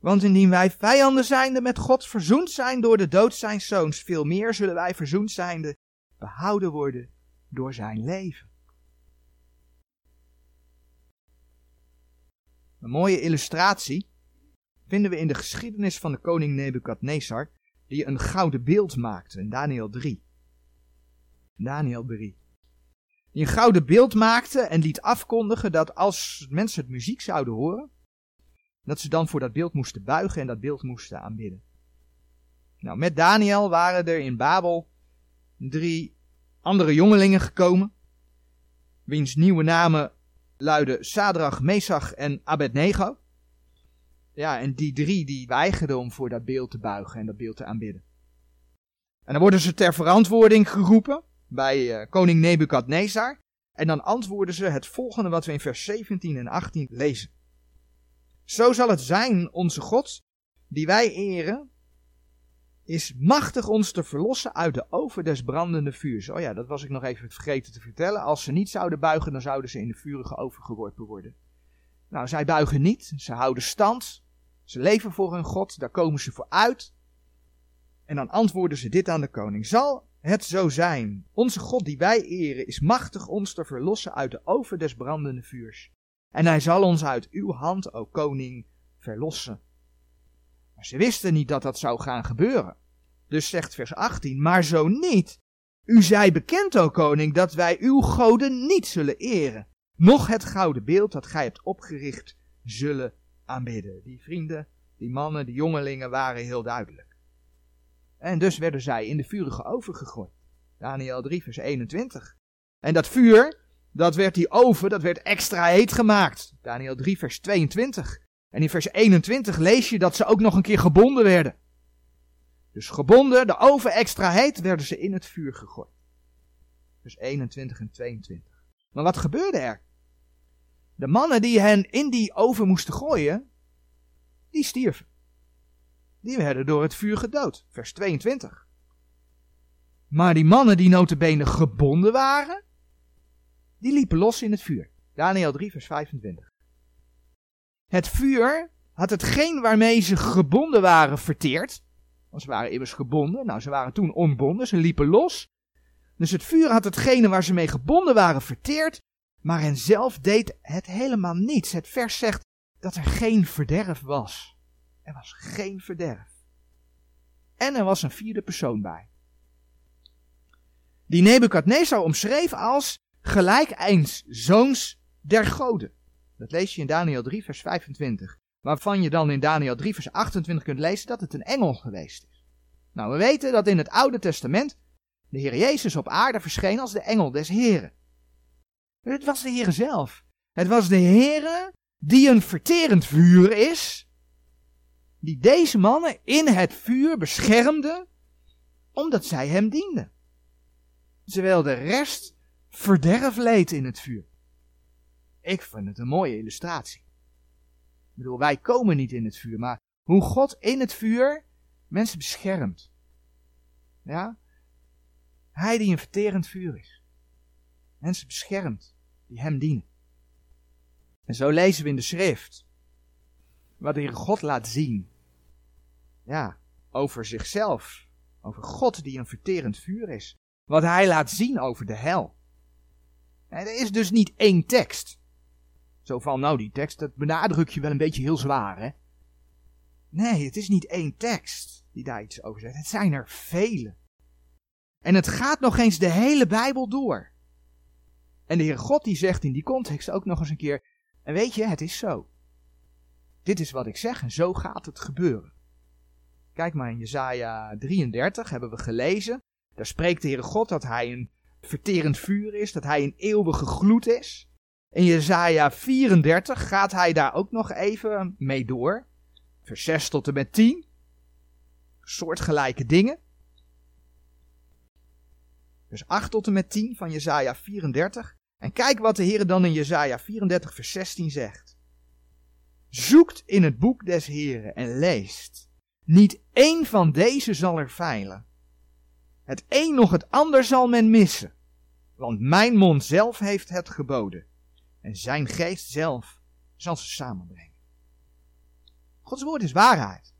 Speaker 1: Want indien wij vijanden zijnde met God verzoend zijn door de dood zijn zoons, veel meer zullen wij verzoend zijnde behouden worden door zijn leven. Een mooie illustratie vinden we in de geschiedenis van de koning Nebukadnezar, die een gouden beeld maakte in Daniel 3. Daniel 3. Die een gouden beeld maakte en liet afkondigen dat als mensen het muziek zouden horen, dat ze dan voor dat beeld moesten buigen en dat beeld moesten aanbidden. Nou, met Daniel waren er in Babel drie andere jongelingen gekomen, wiens nieuwe namen luiden Sadrach, Mesach en Abednego. Ja, en die drie die weigerden om voor dat beeld te buigen en dat beeld te aanbidden. En dan worden ze ter verantwoording geroepen bij uh, koning Nebukadnezar. En dan antwoorden ze het volgende wat we in vers 17 en 18 lezen. Zo zal het zijn, onze God, die wij eren, is machtig ons te verlossen uit de oven des brandende vuurs. Oh ja, dat was ik nog even vergeten te vertellen. Als ze niet zouden buigen, dan zouden ze in de vurige oven geworpen worden. Nou, zij buigen niet, ze houden stand, ze leven voor hun God, daar komen ze voor uit. En dan antwoorden ze dit aan de koning. Zal het zo zijn, onze God die wij eren, is machtig ons te verlossen uit de oven des brandende vuurs. En hij zal ons uit uw hand, o koning, verlossen. Ze wisten niet dat dat zou gaan gebeuren. Dus zegt vers 18, maar zo niet. U zij bekend, o koning, dat wij uw goden niet zullen eren, noch het gouden beeld dat gij hebt opgericht zullen aanbidden. Die vrienden, die mannen, die jongelingen waren heel duidelijk. En dus werden zij in de vurige oven gegooid. Daniel 3 vers 21. En dat vuur, dat werd die oven, dat werd extra heet gemaakt. Daniel 3, vers 22. En in vers 21 lees je dat ze ook nog een keer gebonden werden. Dus gebonden, de oven extra heet, werden ze in het vuur gegooid. Vers 21 en 22. Maar wat gebeurde er? De mannen die hen in die oven moesten gooien, die stierven. Die werden door het vuur gedood. Vers 22. Maar die mannen die notabene gebonden waren, die liepen los in het vuur. Daniel 3, vers 25. Het vuur had hetgeen waarmee ze gebonden waren verteerd. Want ze waren immers gebonden. Nou, ze waren toen onbonden, ze liepen los. Dus het vuur had hetgene waar ze mee gebonden waren verteerd. Maar hen zelf deed het helemaal niets. Het vers zegt dat er geen verderf was. Er was geen verderf. En er was een vierde persoon bij. Die Nebukadnezar omschreef als gelijk eens zoons der goden. Dat lees je in Daniel 3, vers 25. Waarvan je dan in Daniel 3, vers 28 kunt lezen dat het een engel geweest is. Nou, we weten dat in het Oude Testament de Heer Jezus op aarde verscheen als de engel des Heren. Het was de Heer zelf. Het was de Heer die een verterend vuur is, die deze mannen in het vuur beschermde, omdat zij hem dienden. Terwijl de rest verderf leed in het vuur. Ik vind het een mooie illustratie. Ik bedoel, wij komen niet in het vuur, maar hoe God in het vuur mensen beschermt. Ja? Hij die een verterend vuur is. Mensen beschermt die hem dienen. En zo lezen we in de schrift wat de God laat zien. Ja, over zichzelf. Over God die een verterend vuur is. Wat hij laat zien over de hel. Er is dus niet één tekst. Zo van, nou die tekst, dat benadruk je wel een beetje heel zwaar, hè? Nee, het is niet één tekst die daar iets over zegt. Het zijn er vele. En het gaat nog eens de hele Bijbel door. En de Heer God die zegt in die context ook nog eens een keer, en weet je, het is zo. Dit is wat ik zeg en zo gaat het gebeuren. Kijk maar in Jesaja 33 hebben we gelezen. Daar spreekt de Heere God dat hij een verterend vuur is, dat hij een eeuwige gloed is. In Jesaja 34 gaat hij daar ook nog even mee door. Vers 6 tot en met 10. Soortgelijke dingen. Vers 8 tot en met 10 van Jesaja 34. En kijk wat de Heer dan in Jesaja 34 vers 16 zegt. Zoekt in het boek des Heren en leest. Niet één van deze zal er feilen. Het een nog het ander zal men missen. Want mijn mond zelf heeft het geboden. En zijn geest zelf zal ze samenbrengen. Gods woord is waarheid.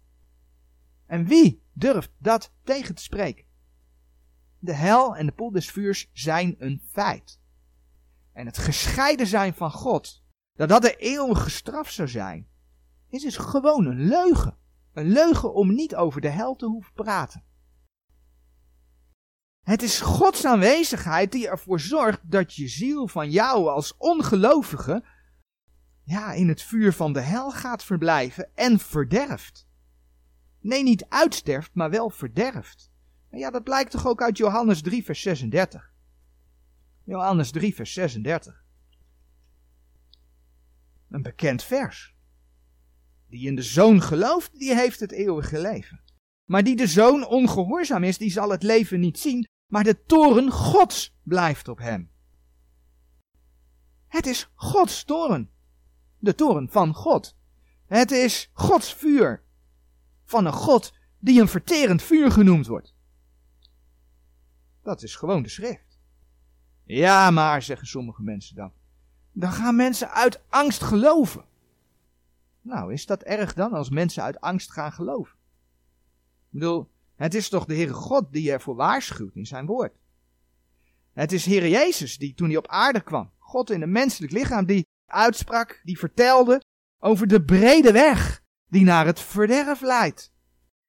Speaker 1: En wie durft dat tegen te spreken? De hel en de poel des vuurs zijn een feit. En het gescheiden zijn van God, dat dat de eeuwige straf zou zijn, is dus gewoon een leugen. Een leugen om niet over de hel te hoeven praten. Het is Gods aanwezigheid die ervoor zorgt dat je ziel van jou als ongelovige ja, in het vuur van de hel gaat verblijven en verderft. Nee, niet uitsterft, maar wel verderft. En ja, dat blijkt toch ook uit Johannes 3, vers 36. Johannes 3, vers 36. Een bekend vers. Die in de zoon gelooft, die heeft het eeuwige leven. Maar die de zoon ongehoorzaam is, die zal het leven niet zien, maar de toren Gods blijft op hem. Het is Gods toren. De toren van God. Het is Gods vuur. Van een God die een verterend vuur genoemd wordt. Dat is gewoon de schrift. Ja, maar, zeggen sommige mensen dan. Dan gaan mensen uit angst geloven. Nou, is dat erg dan als mensen uit angst gaan geloven? Ik bedoel, het is toch de Heere God die ervoor waarschuwt in zijn woord. Het is Heer Jezus die toen hij op aarde kwam, God in een menselijk lichaam, die uitsprak, die vertelde over de brede weg die naar het verderf leidt.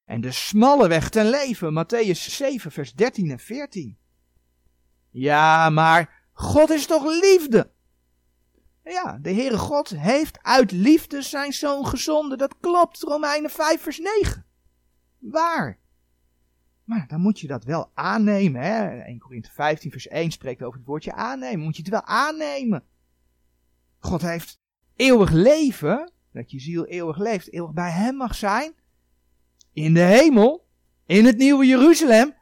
Speaker 1: En de smalle weg ten leven, Matthäus 7, vers 13 en 14. Ja, maar God is toch liefde? Ja, de Heere God heeft uit liefde zijn zoon gezonden. Dat klopt, Romeinen 5, vers 9. Waar? Maar dan moet je dat wel aannemen. Hè? 1 Korinthe 15 vers 1 spreekt over het woordje aannemen. Moet je het wel aannemen. God heeft eeuwig leven. Dat je ziel eeuwig leeft. Eeuwig bij hem mag zijn. In de hemel. In het nieuwe Jeruzalem.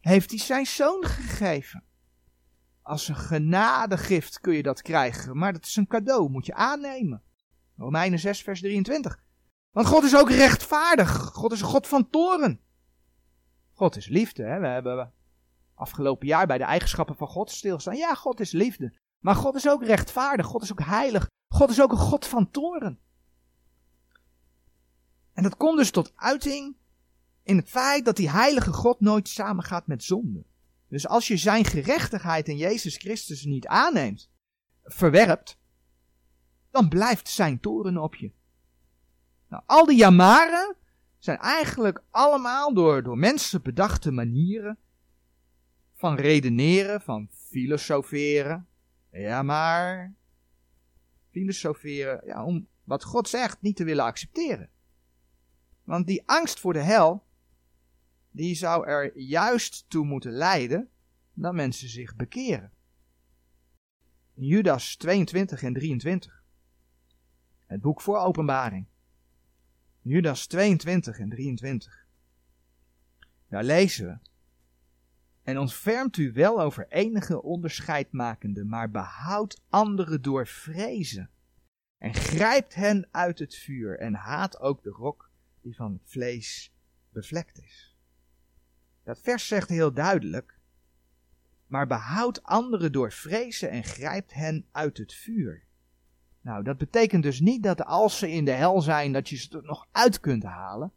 Speaker 1: Heeft hij zijn zoon gegeven. Als een genadegift kun je dat krijgen. Maar dat is een cadeau. Moet je aannemen. Romeinen 6 vers 23. Want God is ook rechtvaardig. God is een God van toren. God is liefde. Hè? We hebben afgelopen jaar bij de eigenschappen van God stilstaan. Ja, God is liefde. Maar God is ook rechtvaardig. God is ook heilig. God is ook een God van toren. En dat komt dus tot uiting in het feit dat die heilige God nooit samengaat met zonde. Dus als je zijn gerechtigheid in Jezus Christus niet aanneemt, verwerpt, dan blijft zijn toren op je. Nou, al die jamaren zijn eigenlijk allemaal door, door mensen bedachte manieren van redeneren, van filosoferen. Ja, maar filosoferen, ja, om wat God zegt niet te willen accepteren. Want die angst voor de hel, die zou er juist toe moeten leiden dat mensen zich bekeren. Judas 22 en 23. Het boek voor openbaring. Judas 22 en 23. Daar lezen we. En ontfermt u wel over enige onderscheidmakende, maar behoudt anderen door vrezen. En grijpt hen uit het vuur en haat ook de rok die van het vlees bevlekt is. Dat vers zegt heel duidelijk, maar behoudt anderen door vrezen en grijpt hen uit het vuur. Nou, dat betekent dus niet dat als ze in de hel zijn, dat je ze er nog uit kunt halen.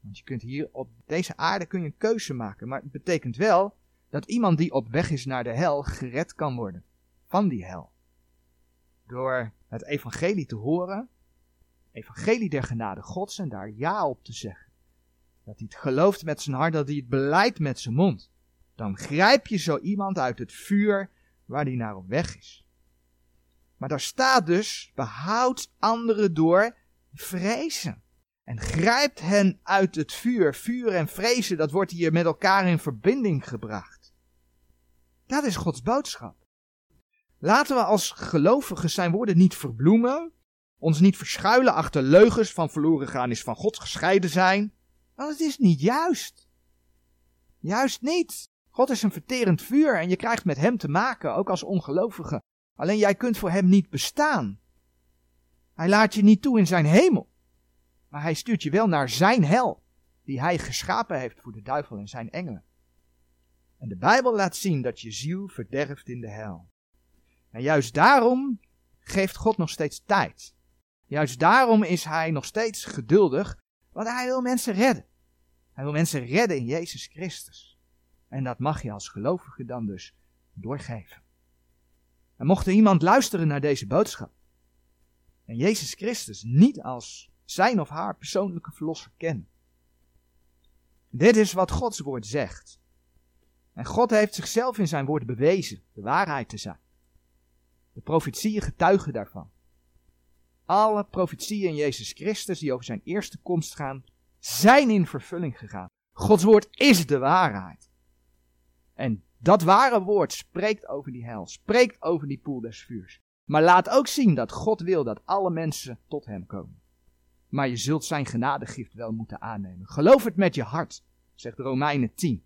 Speaker 1: Want je kunt hier op deze aarde kun je een keuze maken. Maar het betekent wel dat iemand die op weg is naar de hel gered kan worden van die hel. Door het evangelie te horen, evangelie der genade gods en daar ja op te zeggen. Dat hij het gelooft met zijn hart, dat hij het beleidt met zijn mond. Dan grijp je zo iemand uit het vuur waar hij naar op weg is. Maar daar staat dus, behoud anderen door vrezen. En grijpt hen uit het vuur. Vuur en vrezen, dat wordt hier met elkaar in verbinding gebracht. Dat is Gods boodschap. Laten we als gelovigen zijn woorden niet verbloemen, ons niet verschuilen achter leugens van verloren gaan is van God gescheiden zijn. Want het is niet juist. Juist niet. God is een verterend vuur en je krijgt met hem te maken, ook als ongelovige. Alleen jij kunt voor hem niet bestaan. Hij laat je niet toe in zijn hemel. Maar hij stuurt je wel naar zijn hel, die hij geschapen heeft voor de duivel en zijn engelen. En de Bijbel laat zien dat je ziel verderft in de hel. En juist daarom geeft God nog steeds tijd. Juist daarom is hij nog steeds geduldig, want hij wil mensen redden. Hij wil mensen redden in Jezus Christus. En dat mag je als gelovige dan dus doorgeven. En mocht er iemand luisteren naar deze boodschap en Jezus Christus niet als zijn of haar persoonlijke verlosser kennen. Dit is wat Gods woord zegt. En God heeft zichzelf in zijn woord bewezen de waarheid te zijn. De profetieën getuigen daarvan. Alle profetieën in Jezus Christus die over zijn eerste komst gaan, zijn in vervulling gegaan. Gods woord is de waarheid. En dat ware woord spreekt over die hel, spreekt over die poel des vuurs. Maar laat ook zien dat God wil dat alle mensen tot hem komen. Maar je zult zijn genadegift wel moeten aannemen. Geloof het met je hart, zegt Romeinen 10.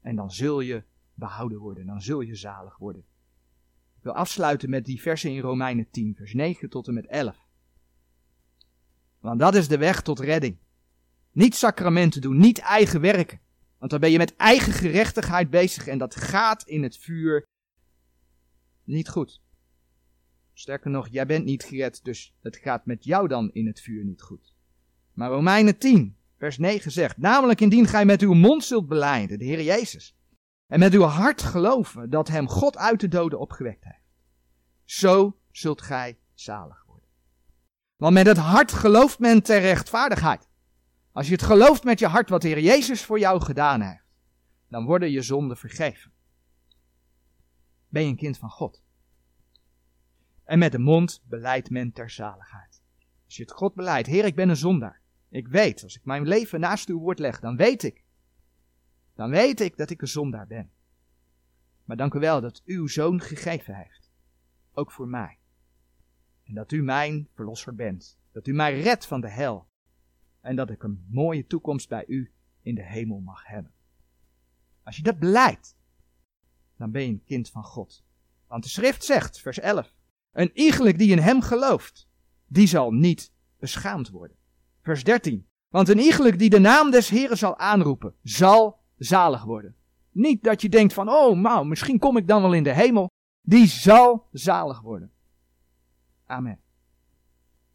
Speaker 1: En dan zul je behouden worden, dan zul je zalig worden. Ik wil afsluiten met die versen in Romeinen 10, vers 9 tot en met 11. Want dat is de weg tot redding. Niet sacramenten doen, niet eigen werken. Want dan ben je met eigen gerechtigheid bezig en dat gaat in het vuur niet goed. Sterker nog, jij bent niet gered, dus het gaat met jou dan in het vuur niet goed. Maar Romeinen 10, vers 9 zegt, namelijk indien gij met uw mond zult beleiden, de Heer Jezus, en met uw hart geloven dat hem God uit de doden opgewekt heeft, zo zult gij zalig worden. Want met het hart gelooft men ter rechtvaardigheid. Als je het gelooft met je hart wat Heer Jezus voor jou gedaan heeft, dan worden je zonden vergeven. Ben je een kind van God. En met de mond beleidt men ter zaligheid. Als je het God beleidt, Heer, ik ben een zondaar. Ik weet, als ik mijn leven naast uw woord leg, dan weet ik. Dan weet ik dat ik een zondaar ben. Maar dank u wel dat uw zoon gegeven heeft. Ook voor mij. En dat u mijn verlosser bent. Dat u mij redt van de hel. En dat ik een mooie toekomst bij u in de hemel mag hebben. Als je dat beleidt, dan ben je een kind van God. Want de schrift zegt, vers 11. Een iegelijk die in hem gelooft, die zal niet beschaamd worden. Vers 13. Want een iegelijk die de naam des Heren zal aanroepen, zal zalig worden. Niet dat je denkt van, oh, nou, misschien kom ik dan wel in de hemel. Die zal zalig worden. Amen.